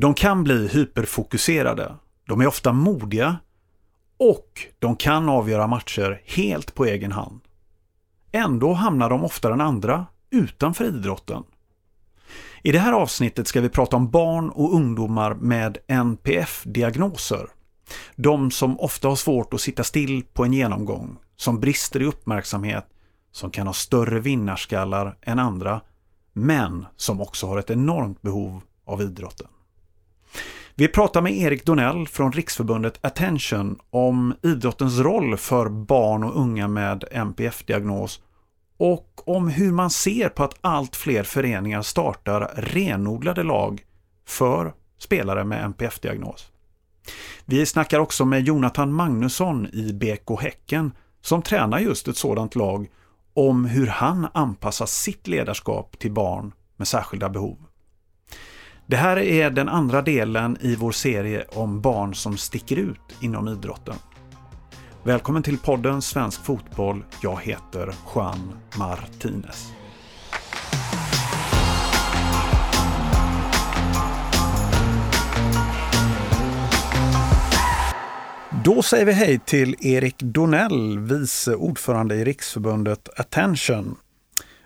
De kan bli hyperfokuserade. De är ofta modiga och de kan avgöra matcher helt på egen hand. Ändå hamnar de oftare än andra utanför idrotten. I det här avsnittet ska vi prata om barn och ungdomar med NPF-diagnoser. De som ofta har svårt att sitta still på en genomgång, som brister i uppmärksamhet, som kan ha större vinnarskallar än andra, men som också har ett enormt behov av idrotten. Vi pratar med Erik Donell från Riksförbundet Attention om idrottens roll för barn och unga med NPF-diagnos och om hur man ser på att allt fler föreningar startar renodlade lag för spelare med NPF-diagnos. Vi snackar också med Jonathan Magnusson i BK Häcken som tränar just ett sådant lag om hur han anpassar sitt ledarskap till barn med särskilda behov. Det här är den andra delen i vår serie om barn som sticker ut inom idrotten. Välkommen till podden Svensk Fotboll. Jag heter Juan Martinez. Då säger vi hej till Erik Donell, vice ordförande i Riksförbundet Attention.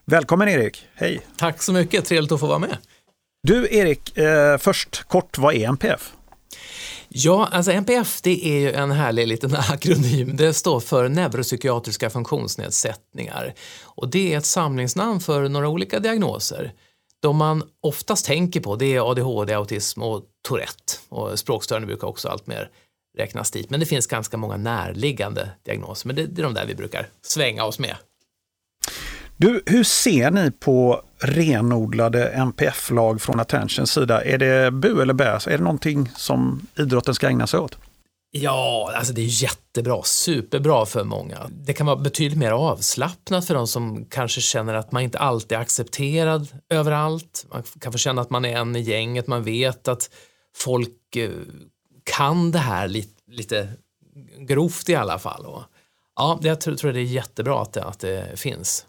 Välkommen Erik, hej! Tack så mycket, trevligt att få vara med. Du Erik, eh, först kort, vad är NPF? Ja, alltså NPF det är ju en härlig liten akronym. Det står för neuropsykiatriska funktionsnedsättningar och det är ett samlingsnamn för några olika diagnoser. De man oftast tänker på det är ADHD, autism och Tourette och språkstörning brukar också allt mer räknas dit. Men det finns ganska många närliggande diagnoser, men det, det är de där vi brukar svänga oss med. Du, hur ser ni på renodlade NPF-lag från Attentions sida? Är det bu eller bä? Är det någonting som idrotten ska ägna sig åt? Ja, alltså det är jättebra, superbra för många. Det kan vara betydligt mer avslappnat för de som kanske känner att man inte alltid är accepterad överallt. Man kan få känna att man är en i gänget, man vet att folk eh, kan det här lite, lite grovt i alla fall. Ja, jag tror, tror det är jättebra att det, att det finns.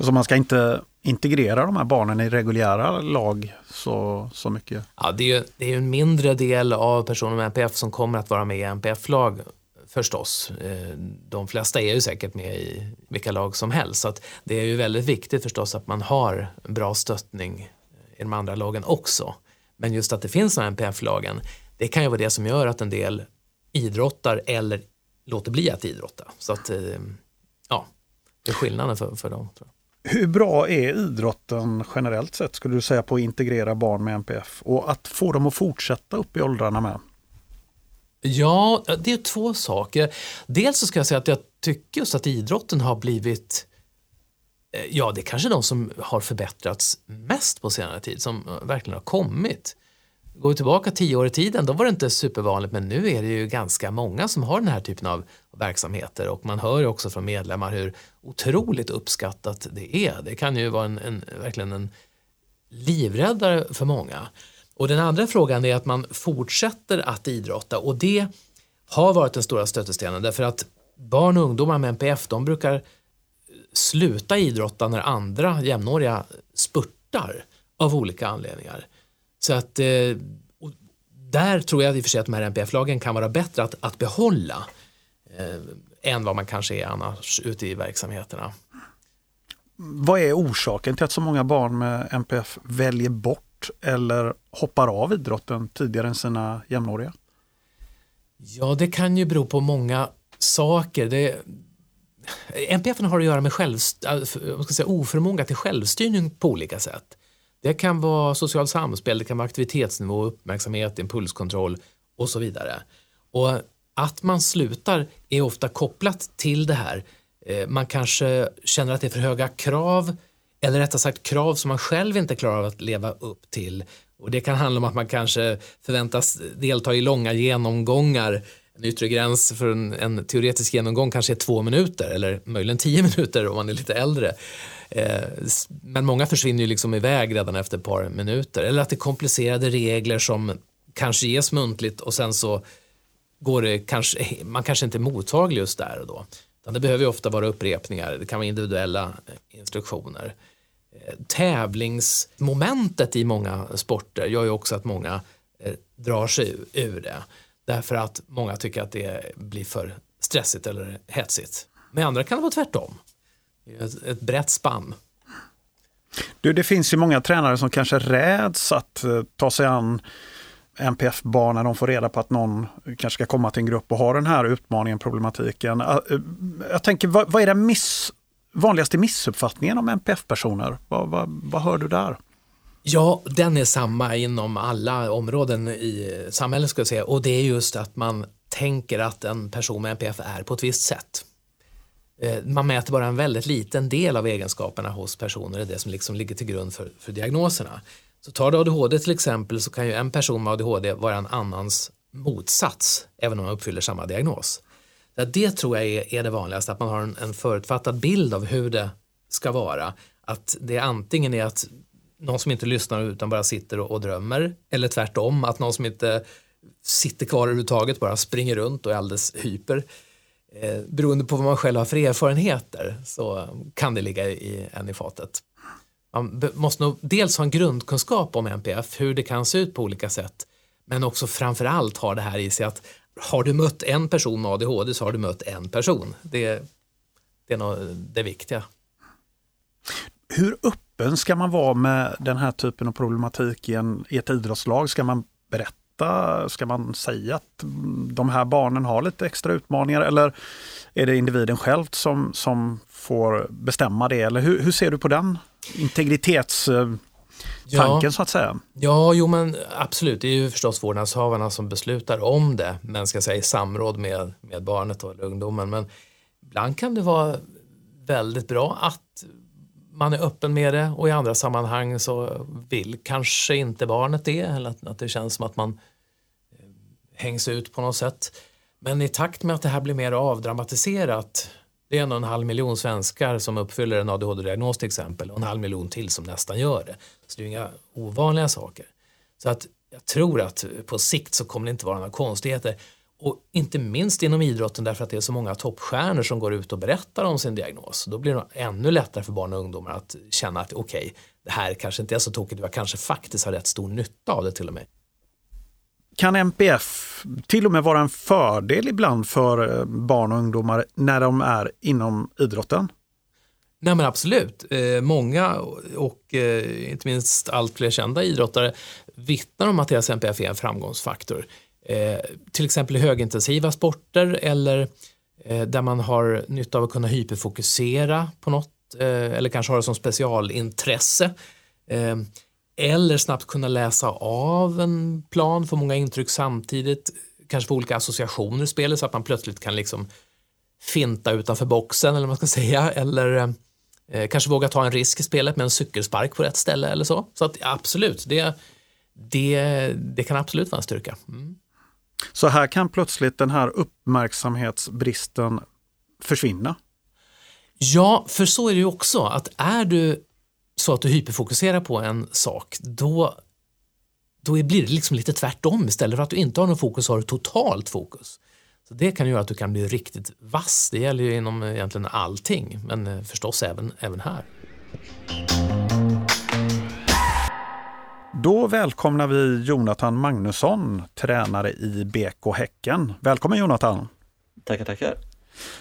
Så man ska inte integrera de här barnen i reguljära lag så, så mycket? Ja, det är ju det är en mindre del av personer med NPF som kommer att vara med i NPF-lag förstås. Eh, de flesta är ju säkert med i vilka lag som helst. Så det är ju väldigt viktigt förstås att man har bra stöttning i de andra lagen också. Men just att det finns de NPF-lagen, det kan ju vara det som gör att en del idrottar eller låter bli att idrotta. Så att, eh, ja, det är skillnaden för, för dem. Tror jag. Hur bra är idrotten generellt sett skulle du säga på att integrera barn med NPF och att få dem att fortsätta upp i åldrarna med? Ja, det är två saker. Dels så ska jag säga att jag tycker just att idrotten har blivit eh, Ja, det är kanske de som har förbättrats mest på senare tid, som verkligen har kommit. Går vi tillbaka tio år i tiden, då var det inte supervanligt, men nu är det ju ganska många som har den här typen av verksamheter och man hör också från medlemmar hur otroligt uppskattat det är. Det kan ju vara en, en, verkligen en livräddare för många. Och den andra frågan är att man fortsätter att idrotta och det har varit den stora stötestenen därför att barn och ungdomar med NPF de brukar sluta idrotta när andra jämnåriga spurtar av olika anledningar. Så att eh, där tror jag i och för sig att de här NPF-lagen kan vara bättre att, att behålla eh, än vad man kanske är annars ute i verksamheterna. Vad är orsaken till att så många barn med NPF väljer bort eller hoppar av idrotten tidigare än sina jämnåriga? Ja, det kan ju bero på många saker. Det, NPF har att göra med själv, ska säga, oförmåga till självstyrning på olika sätt. Det kan vara socialt samspel, det kan vara aktivitetsnivå, uppmärksamhet, impulskontroll och så vidare. Och att man slutar är ofta kopplat till det här. Eh, man kanske känner att det är för höga krav eller rättare sagt krav som man själv inte klarar av att leva upp till. Och det kan handla om att man kanske förväntas delta i långa genomgångar. En yttre gräns för en, en teoretisk genomgång kanske är två minuter eller möjligen tio minuter om man är lite äldre. Eh, men många försvinner ju liksom iväg redan efter ett par minuter. Eller att det är komplicerade regler som kanske ges muntligt och sen så går det kanske, man kanske inte är mottaglig just där och då. Utan det behöver ju ofta vara upprepningar, det kan vara individuella eh, instruktioner. Eh, tävlingsmomentet i många sporter gör ju också att många eh, drar sig ur det. Därför att många tycker att det blir för stressigt eller hetsigt. Med andra kan det vara tvärtom. Ett, ett brett spann. Du, det finns ju många tränare som kanske räds att eh, ta sig an NPF-barn när de får reda på att någon kanske ska komma till en grupp och ha den här utmaningen, problematiken. Eh, jag tänker, vad, vad är den miss, vanligaste missuppfattningen om NPF-personer? Vad, vad, vad hör du där? Ja, den är samma inom alla områden i samhället ska jag säga och det är just att man tänker att en person med NPF är på ett visst sätt. Eh, man mäter bara en väldigt liten del av egenskaperna hos personer, det är det som liksom ligger till grund för, för diagnoserna. Så tar du ADHD till exempel så kan ju en person med ADHD vara en annans motsats, även om man uppfyller samma diagnos. Det tror jag är, är det vanligaste, att man har en, en förutfattad bild av hur det ska vara. Att det antingen är att någon som inte lyssnar utan bara sitter och, och drömmer, eller tvärtom, att någon som inte sitter kvar överhuvudtaget bara springer runt och är alldeles hyper. Eh, beroende på vad man själv har för erfarenheter så kan det ligga i en i fatet. Man måste nog dels ha en grundkunskap om NPF, hur det kan se ut på olika sätt, men också framförallt ha det här i sig att har du mött en person med ADHD så har du mött en person. Det, det är nog det viktiga. Hur öppen ska man vara med den här typen av problematik i, en, i ett idrottslag? Ska man berätta? Ska man säga att de här barnen har lite extra utmaningar eller är det individen själv som, som får bestämma det? Eller hur, hur ser du på den integritetstanken ja. så att säga? Ja, jo men absolut. Det är ju förstås vårdnadshavarna som beslutar om det, men ska säga i samråd med, med barnet eller ungdomen. Men ibland kan det vara väldigt bra att man är öppen med det och i andra sammanhang så vill kanske inte barnet det eller att, att det känns som att man eh, hängs ut på något sätt. Men i takt med att det här blir mer avdramatiserat det är en och en halv miljon svenskar som uppfyller en ADHD-diagnos till exempel och en halv miljon till som nästan gör det. Så det är inga ovanliga saker. Så att jag tror att på sikt så kommer det inte vara några konstigheter. Och inte minst inom idrotten därför att det är så många toppstjärnor som går ut och berättar om sin diagnos. Då blir det ännu lättare för barn och ungdomar att känna att okej, okay, det här kanske inte är så tokigt, jag kanske faktiskt har rätt stor nytta av det till och med. Kan MPF till och med vara en fördel ibland för eh, barn och ungdomar när de är inom idrotten? Nej men absolut. Eh, många och eh, inte minst allt fler kända idrottare vittnar om att deras MPF är en framgångsfaktor. Eh, till exempel i högintensiva sporter eller eh, där man har nytta av att kunna hyperfokusera på något eh, eller kanske har det som specialintresse. Eh, eller snabbt kunna läsa av en plan, få många intryck samtidigt, kanske få olika associationer i spelet så att man plötsligt kan liksom finta utanför boxen eller vad man ska säga eller eh, kanske våga ta en risk i spelet med en cykelspark på rätt ställe eller så. Så att absolut, det, det, det kan absolut vara en styrka. Mm. Så här kan plötsligt den här uppmärksamhetsbristen försvinna? Ja, för så är det ju också att är du så att du hyperfokuserar på en sak, då, då blir det liksom lite tvärtom. Istället för att du inte har någon fokus har du totalt fokus. Så Det kan göra att du kan bli riktigt vass. Det gäller ju inom egentligen allting, men eh, förstås även, även här. Då välkomnar vi Jonathan Magnusson, tränare i BK Häcken. Välkommen Jonathan! Tackar, tackar!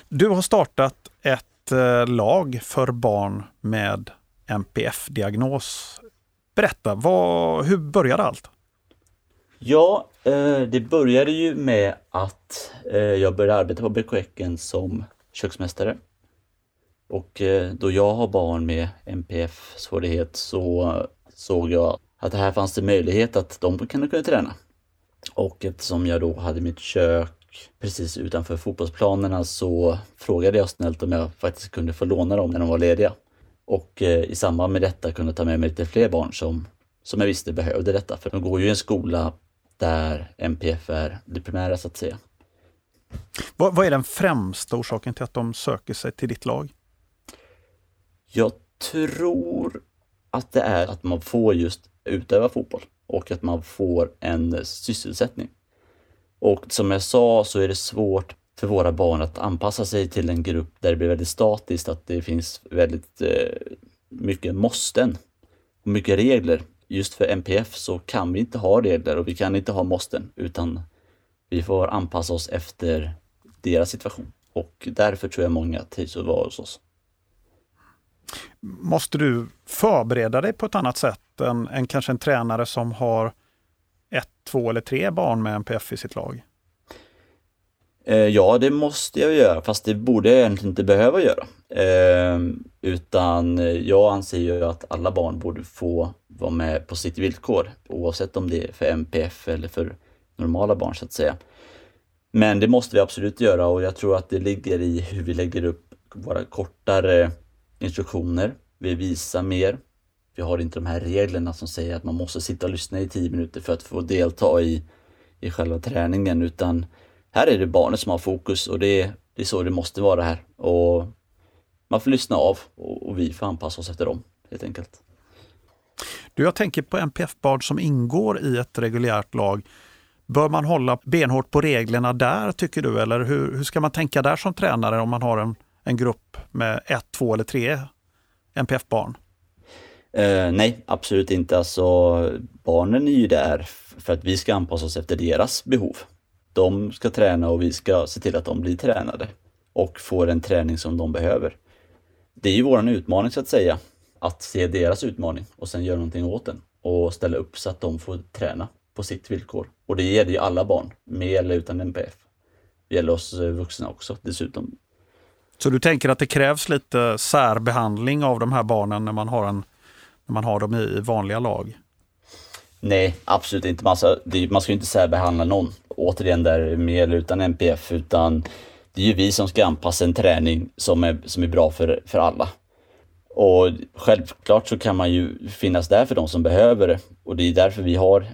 Du har startat ett eh, lag för barn med NPF-diagnos. Berätta, vad, hur började allt? Ja, eh, det började ju med att eh, jag började arbeta på BK Häcken som köksmästare. Och då jag har barn med NPF-svårighet så såg jag att här fanns det möjlighet att de kunde kunna träna. Och eftersom jag då hade mitt kök precis utanför fotbollsplanerna så frågade jag snällt om jag faktiskt kunde få låna dem när de var lediga. Och eh, i samband med detta kunde ta med mig lite fler barn som, som jag visste behövde detta. För de går ju i en skola där MPF är det primära så att säga. Vad, vad är den främsta orsaken till att de söker sig till ditt lag? Jag tror att det är att man får just utöva fotboll och att man får en sysselsättning. Och som jag sa så är det svårt för våra barn att anpassa sig till en grupp där det blir väldigt statiskt, att det finns väldigt eh, mycket måsten och mycket regler just för MPF så kan vi inte ha regler och vi kan inte ha måsten utan vi får anpassa oss efter deras situation. Och därför tror jag många trivs att vara hos oss. Måste du förbereda dig på ett annat sätt än, än kanske en tränare som har ett, två eller tre barn med NPF i sitt lag? Eh, ja, det måste jag göra, fast det borde jag egentligen inte behöva göra. Eh, utan jag anser ju att alla barn borde få vara med på sitt villkor, oavsett om det är för MPF eller för normala barn så att säga. Men det måste vi absolut göra och jag tror att det ligger i hur vi lägger upp våra kortare instruktioner. Vi visar mer. Vi har inte de här reglerna som säger att man måste sitta och lyssna i tio minuter för att få delta i, i själva träningen utan här är det barnet som har fokus och det är, det är så det måste vara här. Och man får lyssna av och, och vi får anpassa oss efter dem helt enkelt. Du, jag tänker på NPF-barn som ingår i ett reguljärt lag. Bör man hålla benhårt på reglerna där tycker du? Eller hur, hur ska man tänka där som tränare om man har en, en grupp med ett, två eller tre NPF-barn? Eh, nej, absolut inte. Alltså, barnen är ju där för att vi ska anpassa oss efter deras behov. De ska träna och vi ska se till att de blir tränade och får den träning som de behöver. Det är ju våran utmaning så att säga, att se deras utmaning och sen göra någonting åt den och ställa upp så att de får träna på sitt villkor. Och det gäller ju alla barn, med eller utan NPF. Det gäller oss vuxna också dessutom. Så du tänker att det krävs lite särbehandling av de här barnen när man har, en, när man har dem i vanliga lag? Nej, absolut inte. Man ska, det, man ska inte särbehandla någon. Återigen där med eller utan NPF, utan det är ju vi som ska anpassa en träning som är, som är bra för, för alla. Och självklart så kan man ju finnas där för de som behöver det. Och det är därför vi har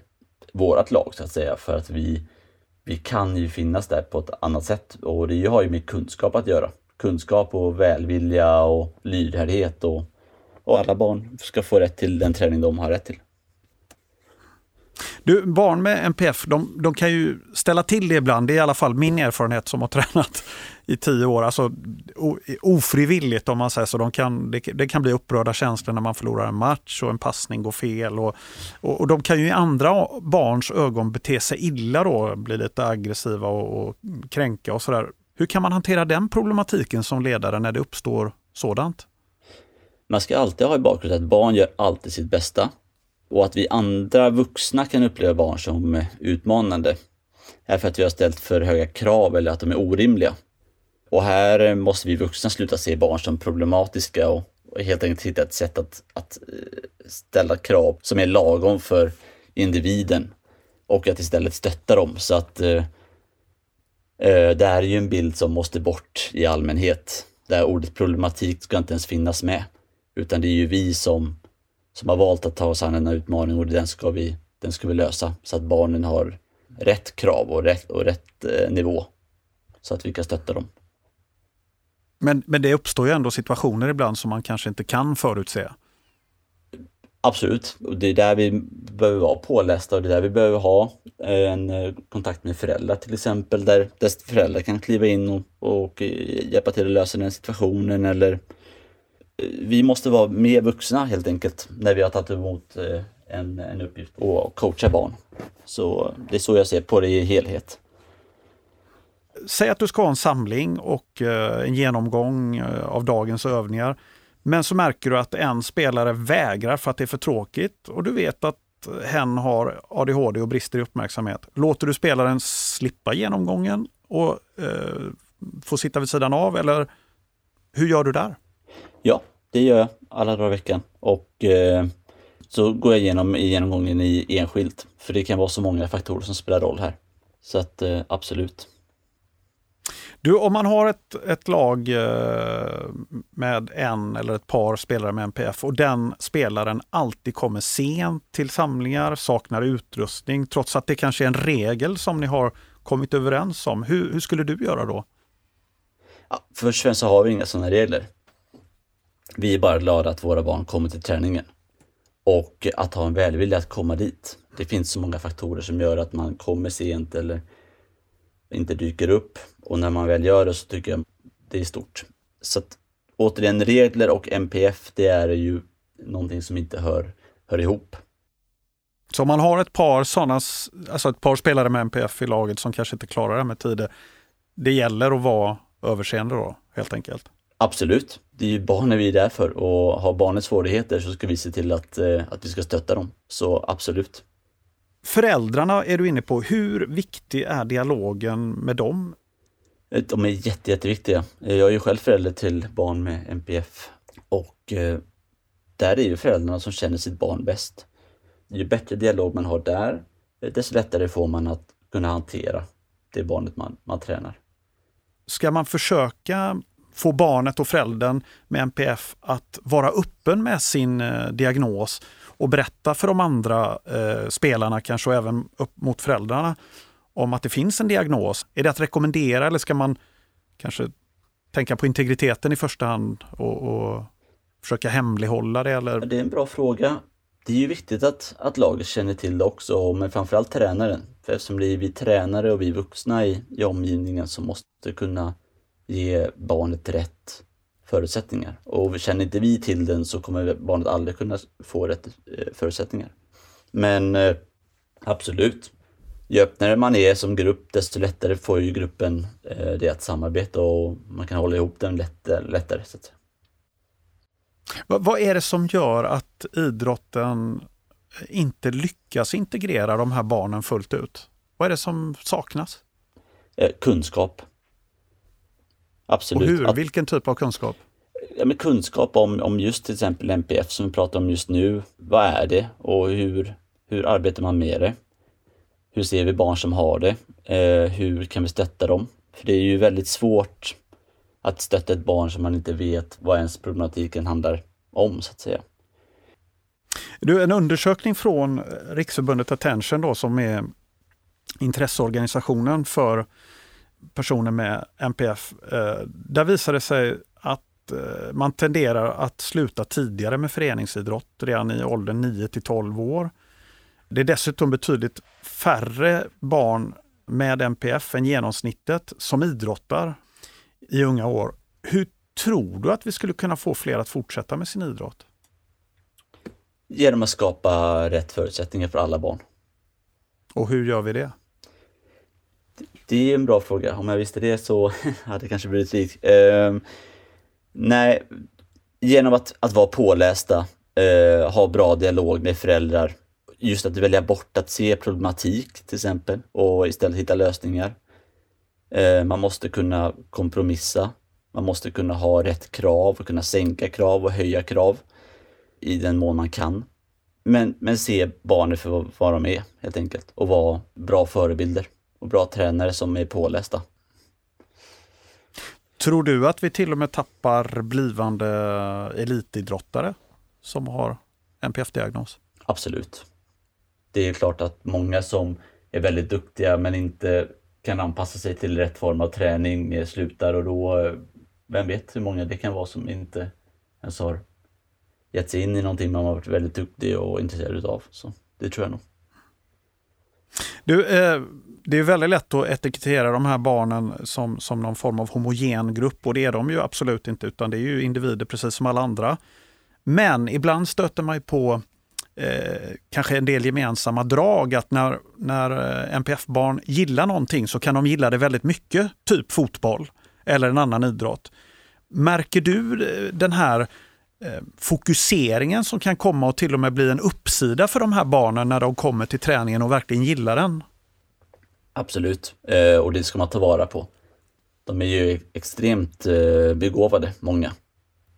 vårat lag så att säga, för att vi, vi kan ju finnas där på ett annat sätt. Och det har ju med kunskap att göra. Kunskap och välvilja och lyhördhet och, och alla barn ska få rätt till den träning de har rätt till. Du, barn med NPF, de, de, kan ju ställa till det ibland. Det är i alla fall min erfarenhet som har tränat i tio år. Alltså ofrivilligt om man säger så. De kan, det, det, kan bli upprörda känslor när man förlorar en match och en passning går fel. Och, och, och, de kan ju i andra barns ögon bete sig illa då, bli lite aggressiva och, och kränka och sådär. Hur kan man hantera den problematiken som ledare när det uppstår sådant? Man ska alltid ha i bakgrunden att barn gör alltid sitt bästa och att vi andra vuxna kan uppleva barn som utmanande är för att vi har ställt för höga krav eller att de är orimliga. Och här måste vi vuxna sluta se barn som problematiska och, helt enkelt hitta ett sätt att, att eh, ställa krav som är lagom för individen och att istället stötta dem så att eh, Eh, det här är ju en bild som måste bort i allmänhet. Där ordet problematik ska inte ens finnas med. Utan det är ju vi som som har valt att ta oss an denna utmaning och den ska vi, den ska vi lösa så att barnen har rätt krav och rätt, och rätt eh, nivå så att vi kan stötta dem. Men, men det uppstår ju ändå situationer ibland som man kanske inte kan förutse. Absolut, och det är där vi behöver vara pålästa och det är där vi behöver ha eh, en eh, kontakt med föräldrar till exempel, där, dess föräldrar kan kliva in och, och eh, hjälpa till att lösa den situationen eller vi måste vara mer vuxna helt enkelt när vi har tagit emot en, en uppgift och coacha barn. Så det är så jag ser på det i helhet. Säg att du ska ha en samling och en genomgång av dagens övningar. Men så märker du att en spelare vägrar för att det är för tråkigt och du vet att hen har ADHD och brister i uppmärksamhet. Låter du spelaren slippa genomgången och eh, få sitta vid sidan av eller hur gör du där? Ja, det gör jag alla dagar i veckan. Och eh, så går jag igenom i genomgången i enskilt. För det kan vara så många faktorer som spelar roll här. Så att eh, absolut. Du, om man har ett, ett lag eh, med en eller ett par spelare med NPF och den spelaren alltid kommer sent till samlingar, saknar utrustning, trots att det kanske är en regel som ni har kommit överens om. Hur, hur skulle du göra då? Ja, först och främst så har vi inga sådana regler. Vi är bara glada att våra barn kommer till träningen. Och att ha en välvilja att komma dit. Det finns så många faktorer som gör att man kommer sent eller inte dyker upp. Och när man väl gör det så tycker jag det är stort. Så att, återigen, regler och MPF, det är ju någonting som inte hör, hör ihop. Så om man har ett par sådana, alltså ett par spelare med MPF i laget som kanske inte klarar det med tider. Det gäller att vara överseende då, helt enkelt. Absolut. Det är ju barnen vi är där för och har barnet svårigheter så ska vi se till att, eh, att vi ska stötta dem. Så absolut. Föräldrarna är du inne på. Hur viktig är dialogen med dem? Eh, de är jätte, jätteviktiga. Eh, jag är ju själv förälder till barn med MPF och eh, där är ju föräldrarna som känner sitt barn bäst. Ju bättre dialog man har där, desto lättare får man att kunna hantera det barnet man, man tränar. Ska man försöka få barnet och föräldern med MPF att vara öppen med sin diagnos och berätta för de andra eh, spelarna, kanske och även upp mot föräldrarna, om att det finns en diagnos? Är det att rekommendera eller ska man kanske tänka på integriteten i första hand och, och försöka hemlighålla det? Eller? Det är en bra fråga. Det är ju viktigt att, att laget känner till det också, men framförallt tränaren. För eftersom det är vi tränare och vi vuxna i, i omgivningen som måste kunna ge barnet rätt förutsättningar. Och känner inte vi till den så kommer barnet aldrig kunna få rätt eh, förutsättningar. Men eh, absolut, ju öppnare man är som grupp desto lättare får ju gruppen eh, det att samarbeta och man kan hålla ihop den lättare. Så vad är det som gör att idrotten inte lyckas integrera de här barnen fullt ut? Vad är det som saknas? Kunskap. Absolut. Och hur? Att, Vilken typ av kunskap? Ja, men kunskap om, om just till exempel MPF som vi pratar om just nu. Vad är det och hur, hur arbetar man med det? Hur ser vi barn som har det? Eh, hur kan vi stötta dem? För det är ju väldigt svårt att stötta ett barn som man inte vet vad ens problematiken handlar om, så att säga. Du, en undersökning från Riksförbundet Attention då, som är intresseorganisationen för personer med NPF. Eh, där visar det sig att eh, man tenderar att sluta tidigare med föreningsidrott redan i åldern 9 till 12 år. Det är dessutom betydligt färre barn med NPF än genomsnittet som idrottar i unga år. Hur tror du att vi skulle kunna få fler att fortsätta med sin idrott? Genom att skapa rätt förutsättningar för alla barn. Och hur gör vi det? Det är en bra fråga. Om jag visste det så hade det kanske blivit likt. Uh, nej, genom att, att vara pålästa, uh, ha bra dialog med föräldrar, just att välja bort att se problematik till exempel och istället hitta lösningar. Uh, man måste kunna kompromissa. Man måste kunna ha rätt krav och kunna sänka krav och höja krav i den mån man kan. Men, men se barnen för vad de är helt enkelt och vara bra förebilder och bra tränare som är pålästa. Tror du att vi till och med tappar blivande elitidrottare som har NPF-diagnos? Absolut. Det är klart att många som är väldigt duktiga men inte kan anpassa sig till rätt form av träning slutar och då, vem vet hur många det kan vara som inte ens har gett sig in i någonting man har varit väldigt duktig och intresserad utav. Så det tror jag nog. Du, eh, det är väldigt lätt att etikettera de här barnen som, som någon form av homogen grupp och det är de ju absolut inte utan det är ju individer precis som alla andra. Men ibland stöter man ju på eh, kanske en del gemensamma drag att när, när eh, NPF-barn gillar någonting så kan de gilla det väldigt mycket, typ fotboll eller en annan idrott. Märker du eh, den här eh, fokuseringen som kan komma och till och med bli en uppsida för de här barnen när de kommer till träningen och verkligen gillar den? Absolut, eh, och det ska man ta vara på. De är ju extremt eh, begåvade, många.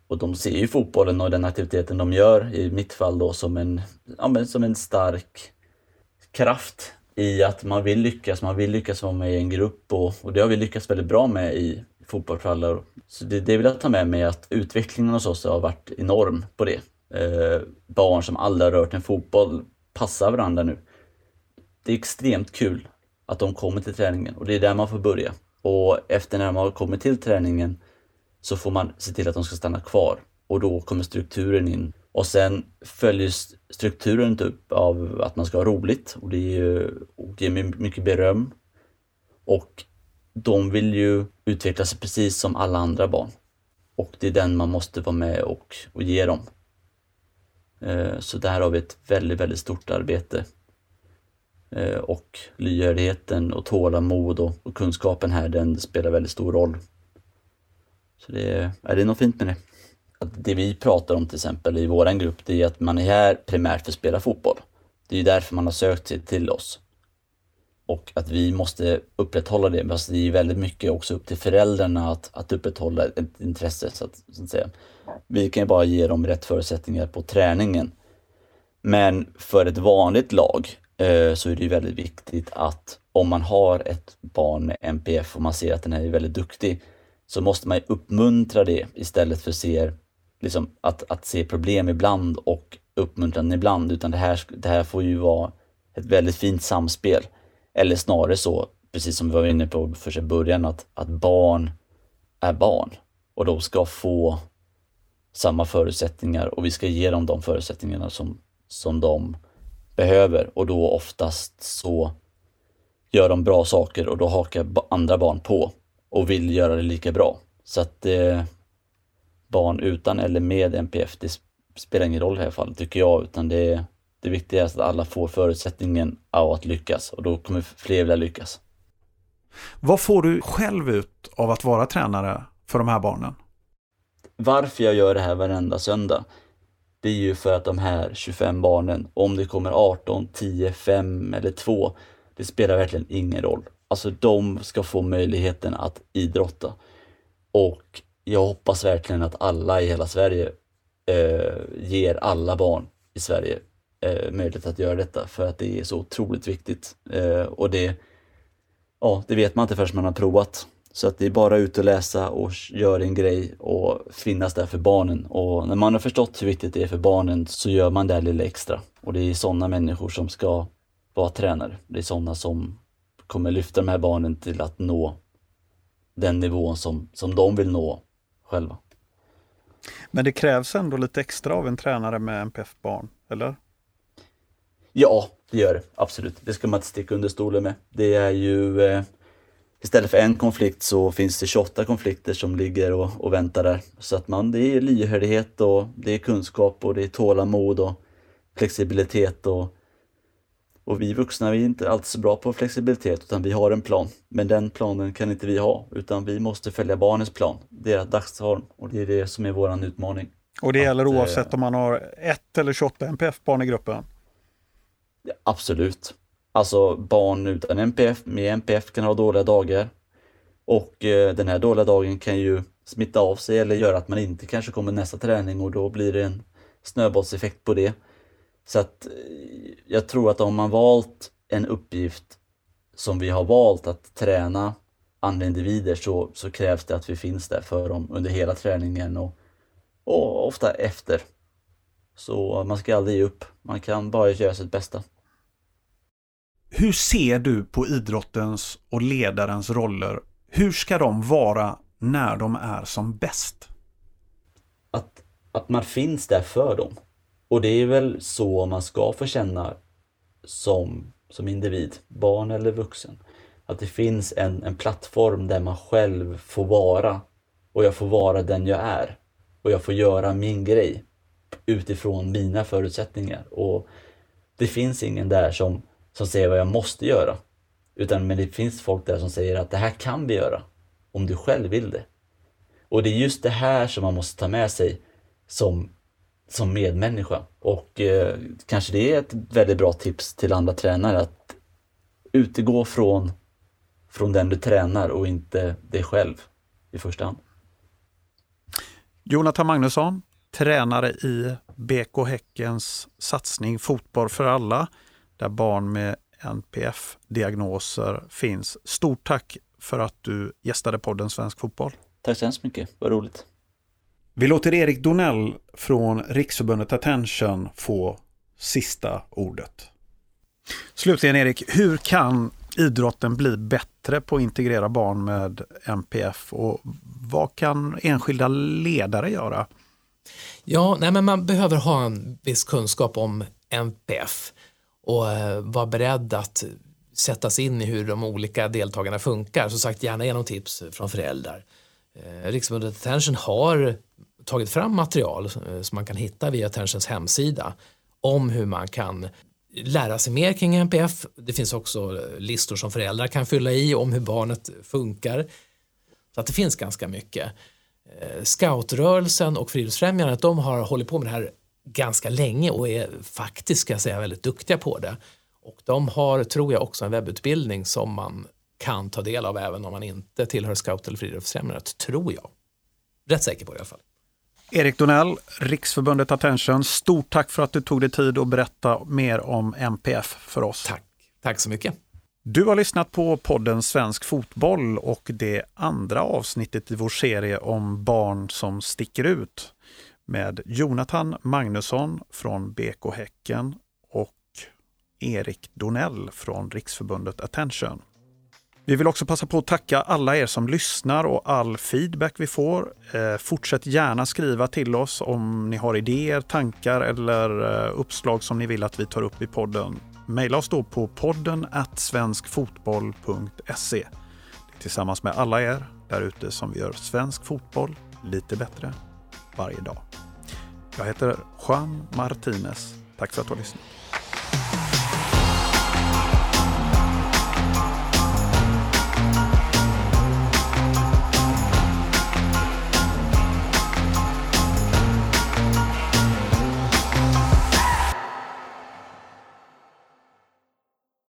Och de ser ju fotbollen och den aktiviteten de gör, i mitt fall då, som en, ja, som en stark kraft i att man vill lyckas. Man vill lyckas vara med i en grupp och, och det har vi lyckats väldigt bra med i fotbollsfallar. Så det, det vill jag ta med mig att utvecklingen hos oss har varit enorm på det. Eh, barn som aldrig har rört en fotboll passar varandra nu. Det är extremt kul att de kommer till träningen och det är där man får börja. Och efter när de har kommit till träningen så får man se till att de ska stanna kvar och då kommer strukturen in. Och sen följer strukturen inte upp av att man ska ha roligt och det är och ger mycket beröm. Och de vill ju utveckla sig precis som alla andra barn. Och det är den man måste vara med och, och ge dem. Eh, så där har vi ett väldigt, väldigt stort arbete eh, och lyhördheten och tålamod och, och kunskapen här, den spelar väldigt stor roll. Så det, är, det är något fint med det. Att det vi pratar om till exempel i vår grupp, det är att man är här primärt för att spela fotboll. Det är därför man har sökt sig till oss. Och att vi måste upprätthålla det. Alltså det är väldigt mycket också upp till föräldrarna att, att upprätthålla ett intresse. Så att, så att säga. Vi kan ju bara ge dem rätt förutsättningar på träningen. Men för ett vanligt lag eh, så är det väldigt viktigt att om man har ett barn med NPF och man ser att den här är väldigt duktig så måste man uppmuntra det istället för se, liksom, att, att se problem ibland och uppmuntran ibland. Utan det här, det här får ju vara ett väldigt fint samspel. Eller snarare så, precis som vi var inne på för sig början, att, att barn är barn och de ska få samma förutsättningar och vi ska ge dem de förutsättningarna som, som de behöver och då oftast så gör de bra saker och då hakar andra barn på och vill göra det lika bra. Så att eh, barn utan eller med NPF, det spelar ingen roll i det här fallet tycker jag, utan det, det viktiga är att alla får förutsättningen av att lyckas och då kommer fler vilja lyckas. Vad får du själv ut av att vara tränare för de här barnen? Varför jag gör det här varenda söndag, det är ju för att de här 25 barnen, om det kommer 18, 10, 5 eller 2, det spelar verkligen ingen roll. Alltså de ska få möjligheten att idrotta. Och jag hoppas verkligen att alla i hela Sverige eh, ger alla barn i Sverige eh, möjlighet att göra detta för att det är så otroligt viktigt. Eh, och det, ja, det vet man inte förrän man har provat. Så att det är bara ut och läsa och göra en grej och finnas där för barnen. Och när man har förstått hur viktigt det är för barnen så gör man det lilla extra. Och det är sådana människor som ska vara tränare. Det är sådana som kommer lyfta de här barnen till att nå den nivån som, som de vill nå själva. Men det krävs ändå lite extra av en tränare med NPF-barn, eller? Ja, det gör det. Absolut. Det ska man inte sticka under stolen med. Det är ju eh, Istället för en konflikt så finns det 28 konflikter som ligger och, och väntar där. Så att man, det är lyhördhet och det är kunskap och det är tålamod och flexibilitet och och vi vuxna vi är inte alltid så bra på flexibilitet utan vi har en plan. Men den planen kan inte vi ha utan vi måste följa barnens plan, deras dagsform och det är det som är våran utmaning. Och det gäller att, oavsett om man har ett eller 28 NPF-barn i gruppen? Ja, absolut. Alltså barn utan NPF, med NPF kan ha dåliga dagar. Och eh, den här dåliga dagen kan ju smitta av sig eller göra att man inte kanske kommer nästa träning och då blir det en snöbollseffekt på det. Så att eh, jag tror att om man valt en uppgift som vi har valt att träna andra individer så, så krävs det att vi finns där för dem under hela träningen och, och ofta efter. Så man ska aldrig ge upp. Man kan bara göra sitt bästa. Hur ser du på idrottens och ledarens roller? Hur ska de vara när de är som bäst? Att, att man finns där för dem. Och det är väl så man ska få känna som, som individ, barn eller vuxen. Att det finns en, en plattform där man själv får vara och jag får vara den jag är. Och jag får göra min grej utifrån mina förutsättningar. Och det finns ingen där som, som säger vad jag måste göra. Utan men det finns folk där som säger att det här kan vi göra. Om du själv vill det. Och det är just det här som man måste ta med sig som som medmänniska. Och eh, kanske det är ett väldigt bra tips till andra tränare att utgå från, från den du tränar och inte dig själv i första hand. Jonathan Magnusson, tränare i BK Häckens satsning Fotboll för alla, där barn med NPF-diagnoser finns. Stort tack för att du gästade podden Svensk Fotboll. Tack så hemskt mycket, vad roligt. Vi låter Erik Donell från Riksförbundet Attention få sista ordet. Slutligen Erik, hur kan idrotten bli bättre på att integrera barn med NPF och vad kan enskilda ledare göra? Ja, nej, men man behöver ha en viss kunskap om NPF och eh, vara beredd att sätta sig in i hur de olika deltagarna funkar. Som sagt, gärna genom tips från föräldrar. Eh, Riksförbundet Attention har tagit fram material eh, som man kan hitta via Attentions hemsida om hur man kan lära sig mer kring NPF. Det finns också eh, listor som föräldrar kan fylla i om hur barnet funkar. Så att det finns ganska mycket. Eh, Scoutrörelsen och Friluftsfrämjandet de har hållit på med det här ganska länge och är faktiskt ska jag säga väldigt duktiga på det. Och de har, tror jag, också en webbutbildning som man kan ta del av även om man inte tillhör Scout eller Friluftsfrämjandet, tror jag. Rätt säker på det i alla fall. Erik Donell, Riksförbundet Attention, stort tack för att du tog dig tid att berätta mer om MPF för oss. Tack, tack så mycket. Du har lyssnat på podden Svensk Fotboll och det andra avsnittet i vår serie om barn som sticker ut med Jonathan Magnusson från BK Häcken och Erik Donell från Riksförbundet Attention. Vi vill också passa på att tacka alla er som lyssnar och all feedback vi får. Eh, fortsätt gärna skriva till oss om ni har idéer, tankar eller eh, uppslag som ni vill att vi tar upp i podden. Maila oss då på podden svenskfotboll.se. Tillsammans med alla er där ute som gör svensk fotboll lite bättre varje dag. Jag heter Juan Martinez. Tack för att du har lyssnat.